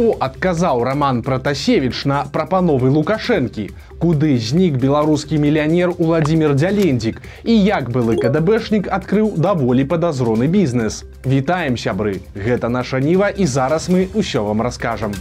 Што адказаў роман Пратасевіч на прапановы Лукашэнкі? Куды знік беларускі мільянер Владзімир Дзялендзік і як былы КДБшнік адкрыў даволі падазроны бізнес. Вітаем сябры, Гэта наша ніва і зараз мы ўсё вам раскажам.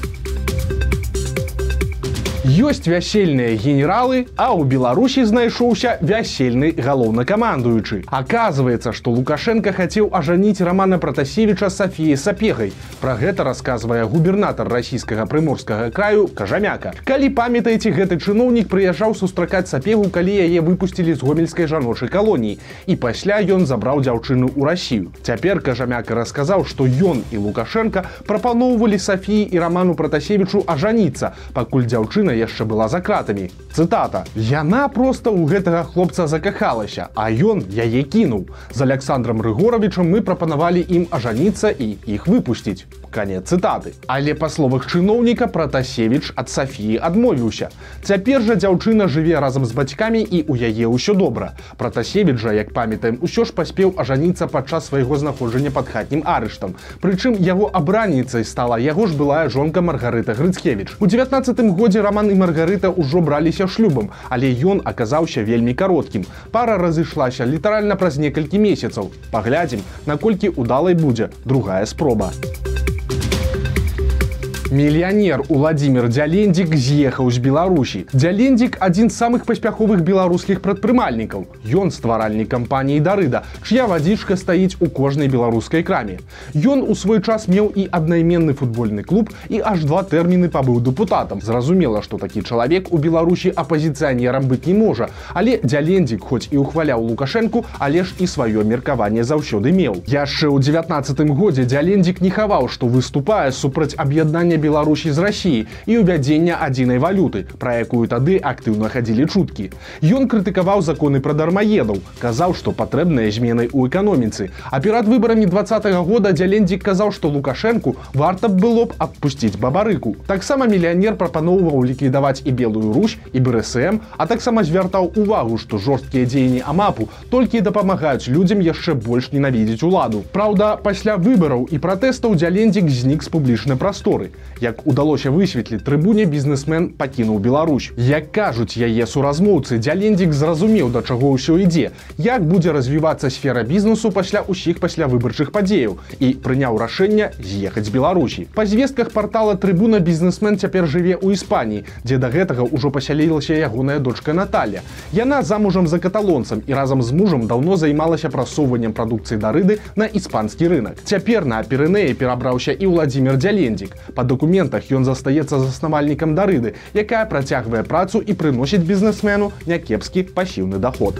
Ёсць вясельныя генералы, а ў Беларусі знайшоўся вясельны галоўнакамандуючы. Аказваецца, што Лукашенко хацеў ажаніць рамана Пратасевіча Сафіі Сапегай. Пра гэта расказвае губернатар расійскага прыморскага краю кажамяка. Калі памятаеце, гэты чыноўнік прыязджаў сустракаць сапегу, калі яе выпусцілі з гомельскай жаночай калоніі. І пасля ён забраў дзяўчыну ў рассію. Цяпер кажамяка расказаў, што ён і Лукашенко прапаноўвалі Сафіі і раману Пратасевічу ажаніцца, пакуль дзяўчына яшчэ была за кратамі. Цытата: Яна проста ў гэтага хлопца закахалася, а ён яе кінуў. З Александром Рыгоровичам мы прапанавалі ім ажаніцца і іх выпусціць канец цытаты. Але па словах чыноўніка пратасевич ад Сафіі адмовіўся. Цяпер жа дзяўчына жыве разам з бацькамі і у яе ўсё добра. Пратасевич жа як памятаем усё ж паспеў ажаніцца падчас свайго знаходжання пад хатнім арыштам. Прычым яго абраніцай стала яго ж былая жонка маргарыта грыцкевич у 19 годзе роман і маргарыта ўжо браліся шлюбам але ён аказаўся вельмі кароткім. Пара разышлася літаральна праз некалькі месяцаў. Паглядзім наколькі удалай будзе другая спроба. у Мільянер Уладзімир Дзялендзік з'ехаў з Беларусі. Дзялендзік адзін з самых паспяховых беларускіх прадпрымальнікаў. Ён стваральнік кампаніі Дарыда, ч'я вадзічка стаіць у кожнай беларускай краме. Ён у свой час меў і аднайменны футбольны клуб і аж два тэрміны пабыў дэпутатам. Зразумела, што такі чалавек у Беларусі апазіцыянерам быць не можа. Але дзялендзік хоць і ухваляў лукашэнку, але ж і сваё меркаванне заўсёды меў. Яшчэ ў 19 годзе дзялендзік не хаваў, што выступае супраць аб'яднання Беларусі з рассіі і ўвядзення адзінай валюты, пра якую тады актыўна хадзілі чуткі. Ён крытыкаваў законы пра дармаедаў, казаў, што патрэбныя змены ў эканоміцы. А перад выбарамі два -го года дзялендзік казаў, што лукашэнку варта б было б адпусціць бабарыку. Таксама мільянер прапаноўваў ліквідаваць і белую русь і БРСМ, а таксама звяртаў увагу, што жорсткія дзеянні амапу толькі дапамагаюць людзям яшчэ больш ненавідзець уладу. Праўда, пасля выбараў і пратэстаў дзялендзік знік з публічнай прасторы як удалося высветліць трыбуне бізнесмен пакінуў Беларусь. Як кажуць яе суразмоўцы дзялендзік зразумеў да чаго ўсё ідзе як будзе развівацца сфера бізнесу пасля ўсіх пасля выбарчых падзеяў і прыняў рашэнне з'ехаць з Беларусі. Па звестках портала трыбуна бізнесмен цяпер жыве ў Іспаніі дзе да гэтага ўжо пасялілася ягоная дочка Наталья яна замужам за каталонцам і разам з мужам даўно займалася прасоўваннем прадукцыі дарыды на іспанскі рынок цяпер на перынеі перабраўся і владимир дзялендзік. Па дакументах ён застаецца заснавальнікам дарыды, якая працягвае працу і прыносіць бізнесмену някепскі пасіўны доход.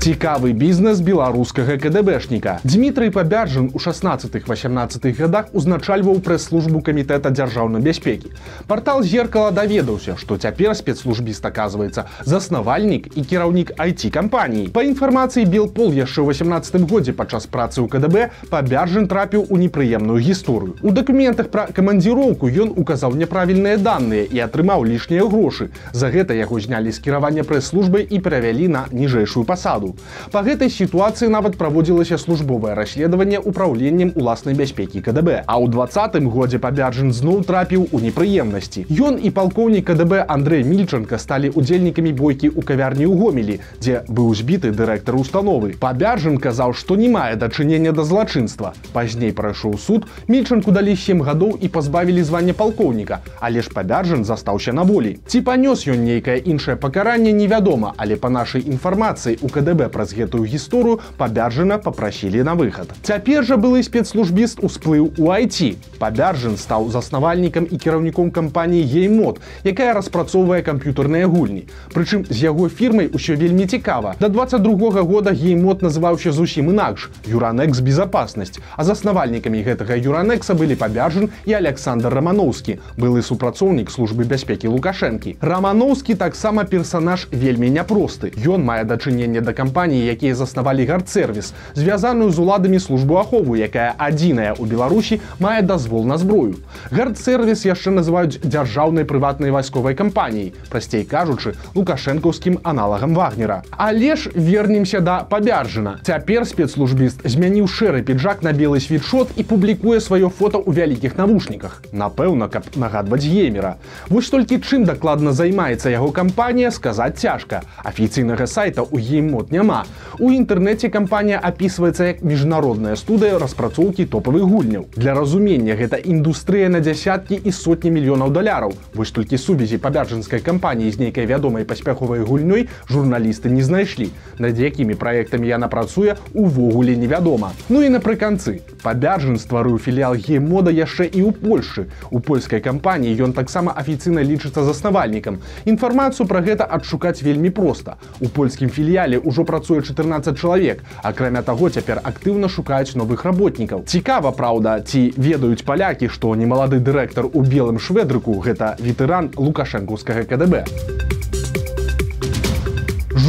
Цікавы бізнес беларускага КДБшніка. Дмітрый Пабяржын у 16-18 годах узначальваў прэс-службу камітэта дзяржаўнай бяспекі. Партал зеркала даведаўся, што цяпер спецслужбіст аказваецца заснавальнік і кіраўнік IT-кампаніі. Па інфармацыі Белпол яшчэ ў 18 годзе падчас працы ў КДБ Пабяржын трапіў у непрыемную гісторыю. У дакументах пра камандзіроўку ён указаў няправільныя даныя і атрымаў лішнія грошы. За гэта яго знялі з кіравання прэс-службай і перавялі на ніжэйшую пасаду. Па гэтай сітуацыі нават праводзілася службовае расследаванне ўпраўленнем уласнай бяспекі КДБ. А ў двадцатым годзе пабярджын зноў трапіў у непрыемнасці. Ён і палкоўнік КДБ Андрей Мільчанка сталі удзельнікамі бойкі ў кавярні ў гомелі, дзе быў збіты дырэктар установы. Пабяржын казаў, што не мае дачынення да злачынства. Пазней прайшоў суд, мільчанку далі сем гадоў і пазбавілі звання палкоўніка, але ж пабяржын застаўся на волі. Ці панёс ён нейкае іншае пакаранне невядома, але па нашай інфармацыі у КДБ КГБ праз гэтую гісторыю пабяржана попрасілі на выхад. Цяпер жа былы спецслужбіст усплыў у IT. Пабяржын стаў заснавальнікам і кіраўніком кампаніі Геймод, якая распрацоўвае камп'ютарныя гульні. Прычым з яго фірмай усё вельмі цікава. Да 22 -го года Геймод называўся зусім інакш Юранекс безопаснасць. А заснавальнікамі гэтага Юранекса былі пабяржын і Александр Рамановскі, былы супрацоўнік службы бяспекі Лукашэнкі. Рамановскі таксама персанаж вельмі няпросты. Ён мае дачыненне да кампанії кампаніі якія заснавалі гардсервіс звязаную з уладамі службу ахову якая адзіная у беларусі мае дазвол на зброю. Гардсервіс яшчэ называюць дзяржаўнай прыватнай вайсковай кампаніяй прасцей кажучы лукашэнкаўскім аналагам вагнера. Але ж вернемся да пабяржана цяпер спецслужбіст змяніў шэры піджак на белы світшот і публікуе сваё фото ў вялікіх навушніках. Напэўна каб нагадваць геймера. Вось толькі чым дакладна займаецца яго кампанія сказаць цяжка. Афіцыйнага сайта у гейммод няма. У інтэрнэце кампанія опісваецца як міжнародная студыя распрацоўкі топавых гульняў. Для разумення гэта індустрыя на дзясяткі і сотні мільёнаў даляраў. Вось толькі сувязі пабярджанскай кампаніі з нейкай вядомай паспяховай гульнёй журналісты не знайшлі. Над якімі праектамі яна працуе увогуле невядома. Ну і напрыканцы. Пабяржан стварыў філіал геймода яшчэ і ў польшы. У польскай кампаніі ён таксама афіцыйна лічыцца заснавальнікам. Інфармацыю пра гэта адшукаць вельмі проста. У польскім філіяле ўжо працуе 14 чалавек. Акрамя таго цяпер актыўна шукаюць новых работнікаў. Цікава праўда ці ведаюць палякі што немалады дырэктар у белым шведрыку гэта ветэран лукашэнкаўскага кДб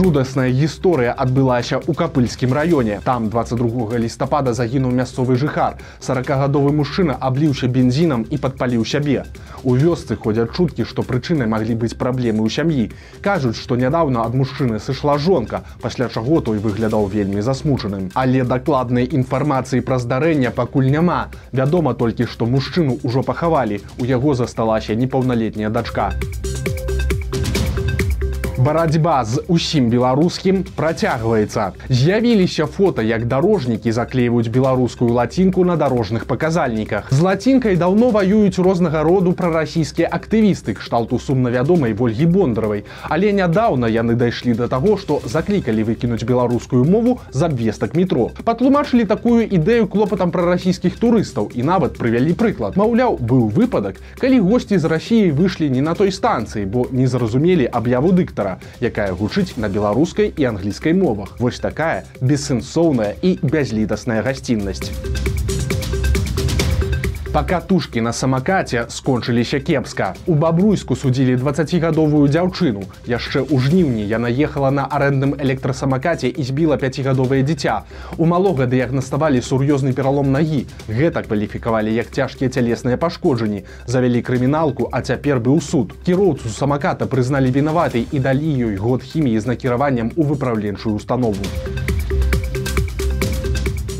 жудасная гісторыя адбылася ў капыльскім раёне. Там 22 лістапада загінуў мясцовы жыхар. 40гадовы мужчына абліўся бензінам і падпаліў сябе. У вёсцы ходзяць чуткі што прычынай маглі быць праблемы ў сям'і. Кажуць што нядаўна ад мужчыны сышла жонка пасля чаго той выглядаў вельмі засмучаным. Але дакладнай інфармацыі пра здарэння пакуль няма. Вядома толькі што мужчыну ўжо пахавалі. У яго засталася непаўналетняя дачка. у барацьба з усім беларускім працягваецца. З'явіліся фото як дарожнікі заклейваюць беларускую лацінку на дарожных паказальніках. З лацінкай даўно ваююць рознага роду прарасійскія актывісты кшталту сумна вядомай ольгі бондаравай. Але нядаўна яны дайшлі да таго што заклікалі выкінуць беларускую мову з абвестак метро. Патлумачылі такую ідэю клопатам пра расійскіх турыстаў і нават прывялі прыклад. Маўляў быў выпадак калі госці з рассіі выйшлі не на той станцыі бо не зразумелі аб'яву дыктара якая гучыць на беларускай і англійскай мовах. Вось такая бессэнсоўная і бязлітасная гасціннасць пакатушкі на самакаце скончыліся кепска. У бабруйску судзілі 20гадовую дзяўчыну яшчэ ў жніўні яна ехала на арэндным электрасамакаце і збіла пяцігадовае дзіця. У малога дыягнаставалі сур'ёзны пералом нагі. Гэта кваліфікавалі як цяжкія цялесныя пашкоджанні. Завялі крыміналку а цяпер быў суд. Кіроўцу самаката прызналі вінаватай і далі ёй год хіміі з накіраваннем у выпраўленчую установу у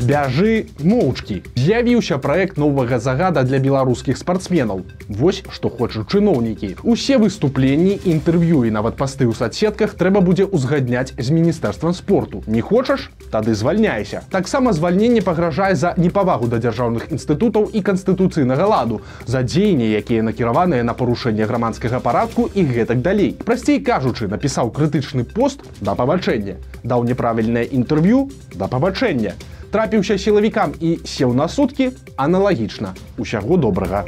бяжы моўчкі. З'явіўся проект новага загада для беларускіх спартсменаў. Вось што хочуць чыноўнікі. Усе выступленні інтэрв'ю і нават пасты ў соцсетках трэба будзе ўзгадняць з міністэрствам спорту. Не хочаш? Тады звальняйся. Таксама звальненне пагражае за непавагу да дзяржаўных інстытутаў і канстытуцыйнага ладу за дзеянні якія накіраваныя на парушэнне грамадскага парадку і гэтак далей. Прасцей кажучы напісаў крытычны пост да пабачэння. Даў няправільнае інтэрв'ю да пабачэння трапіўся сілавікам і сеў на суткі аналагічна усяго добрага.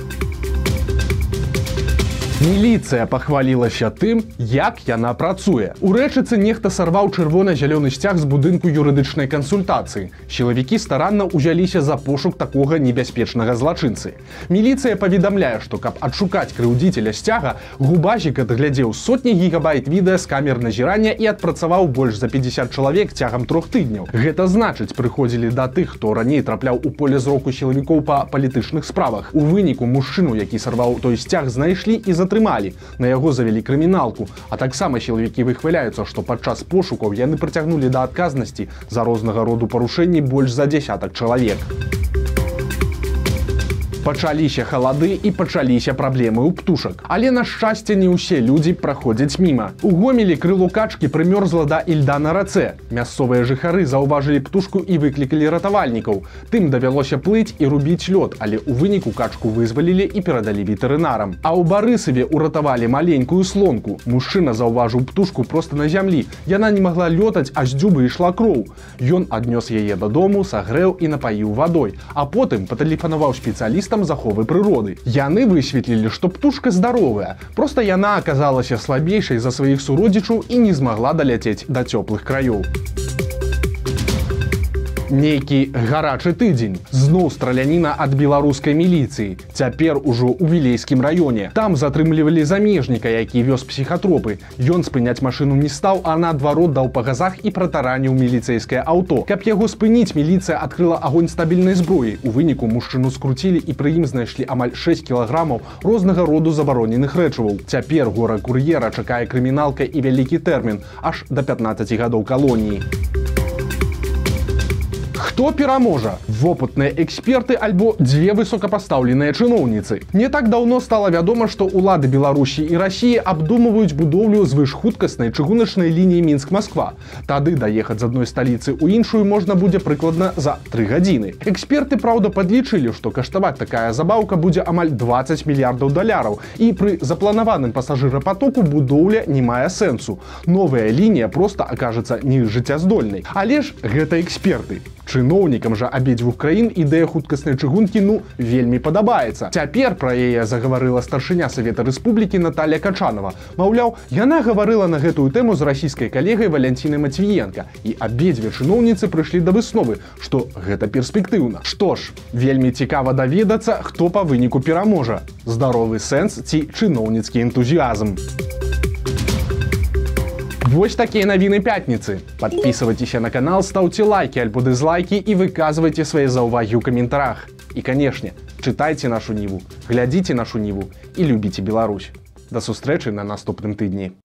Міліцыя пахвалілася тым, як яна працуе. У рэчыцы нехта сарваў чырвона-зялёны сцяг з будынку юрыдычнай кансультацыі. Сілавікі старанна ўзяліся за пошук такога небяспечнага злачынцы. Міліцыя паведамляе, што каб адшукаць крыўдзіцеля сцяга, губазік адглядзеў сотні гігабайт відэа з камер назірання і адпрацаваў больш за 50 чалавек цягам трох тыдняў. Гэта значыць, прыходзілі да тых, хто раней трапляў у поле зроку сілавікоў па палітычных справах. У выніку мужчыну, які сарваў той сцяг знайшлі і за затрымалі на яго завялі крыміналку. А таксама сілавікі выхваляюцца што падчас пошукаў яны прыцягнулі да адказнасці за рознага роду парушэнні больш за десятак чалавек пачаліся халады і пачаліся праблемы ў птушак. Але на шчасце не ўсе людзі праходзяць міма. У гомелі крылу качкі прымёрзла да ільда на рацэ. Мясцовыя жыхары заўважылі птушку і выклікалі ратавальнікаў. Тым давялося плыць і рубіць лёд але у выніку качку вызвалілі і перадалі ветэрынарам. А ў барысаве уратавалі маленькую слонку. Мужчына заўважыў птушку просто на зямлі. Яна не магла лётаць а з дзюбы ішла кроў. Ён аднёс яе дадому сагрэў і напаіў вадой. А потым патэлефанаваў спецыяліста спецыялістам заховы прыроды. Яны высветлілі, што птушка здаровая. Проста яна аказалася слабейшай за сваіх суродзічаў і не змагла даляцець да цёплых краёў. Нейкі гарачы тыдзень. Зноў страляніна ад беларускай міліцыі. Цяпер ужо ў вілейскім раёне. Там затрымлівалі замежніка, які вёз псіхатропы. Ён спыняць машыну не стаў, а наадварот даў па газах і пратараніў міліцэйскае аўто. Каб яго спыніць, міліцыя адкрыла агонь стабільнай зброі. У выніку мужчыну скруцілі і пры ім знайшлі амаль 6 кілаграмаў рознага роду забароненых рэчываў. Цяпер гора кур'ера чакае крыміналка і вялікі тэрмін аж да 15 гадоў калоніі. Хто пераможа? Вопытныя эксперты альбо дзве высокапастаўленыя чыноўніцы не так даўно стала вядома што улады беларусі і рассіі абдумваюць будоўлю звышхуткаснай чыгуначнай лініі мінск москва тады даехаць з адной сталіцы ў іншую можна будзе прыкладна за три гадзіны эксперты праўда падлічылі што каштаваць такая забаўка будзе амаль 20 мільярдаў даляраў і пры запланаваным пасажырапатоку будоўля не мае сэнсу новая лінія просто акажацца не жыццяздольнай але ж гэта эксперты чыноўнікам жа абедзвюх краін ідэя хуткаснай чыгункі ну вельмі падабаецца. Цяпер пра яе загаварыла старшыня савета рэспублікі Наталья качанова. Маўляў яна гаварыла на гэтую тэму з расійскай калегай валянціны мацвіенко і абедзве чыноўніцы прыйшлі да высновы што гэта перспектыўна. Што ж вельмі цікава даведацца хто па выніку пераможа. Здаровы сэнс ці чыноўніцкі энтузіазм у Вось такія навіны пятніцы. Подписывайтеся на канал, ставце лайки альбо дызлайки і выказвайце свае заўвагі ў каментарах. І канешне, чытайце нашу ніву, глядзіце нашу ніву і любіце Беларусь. Да сустрэчы на наступным тыдні.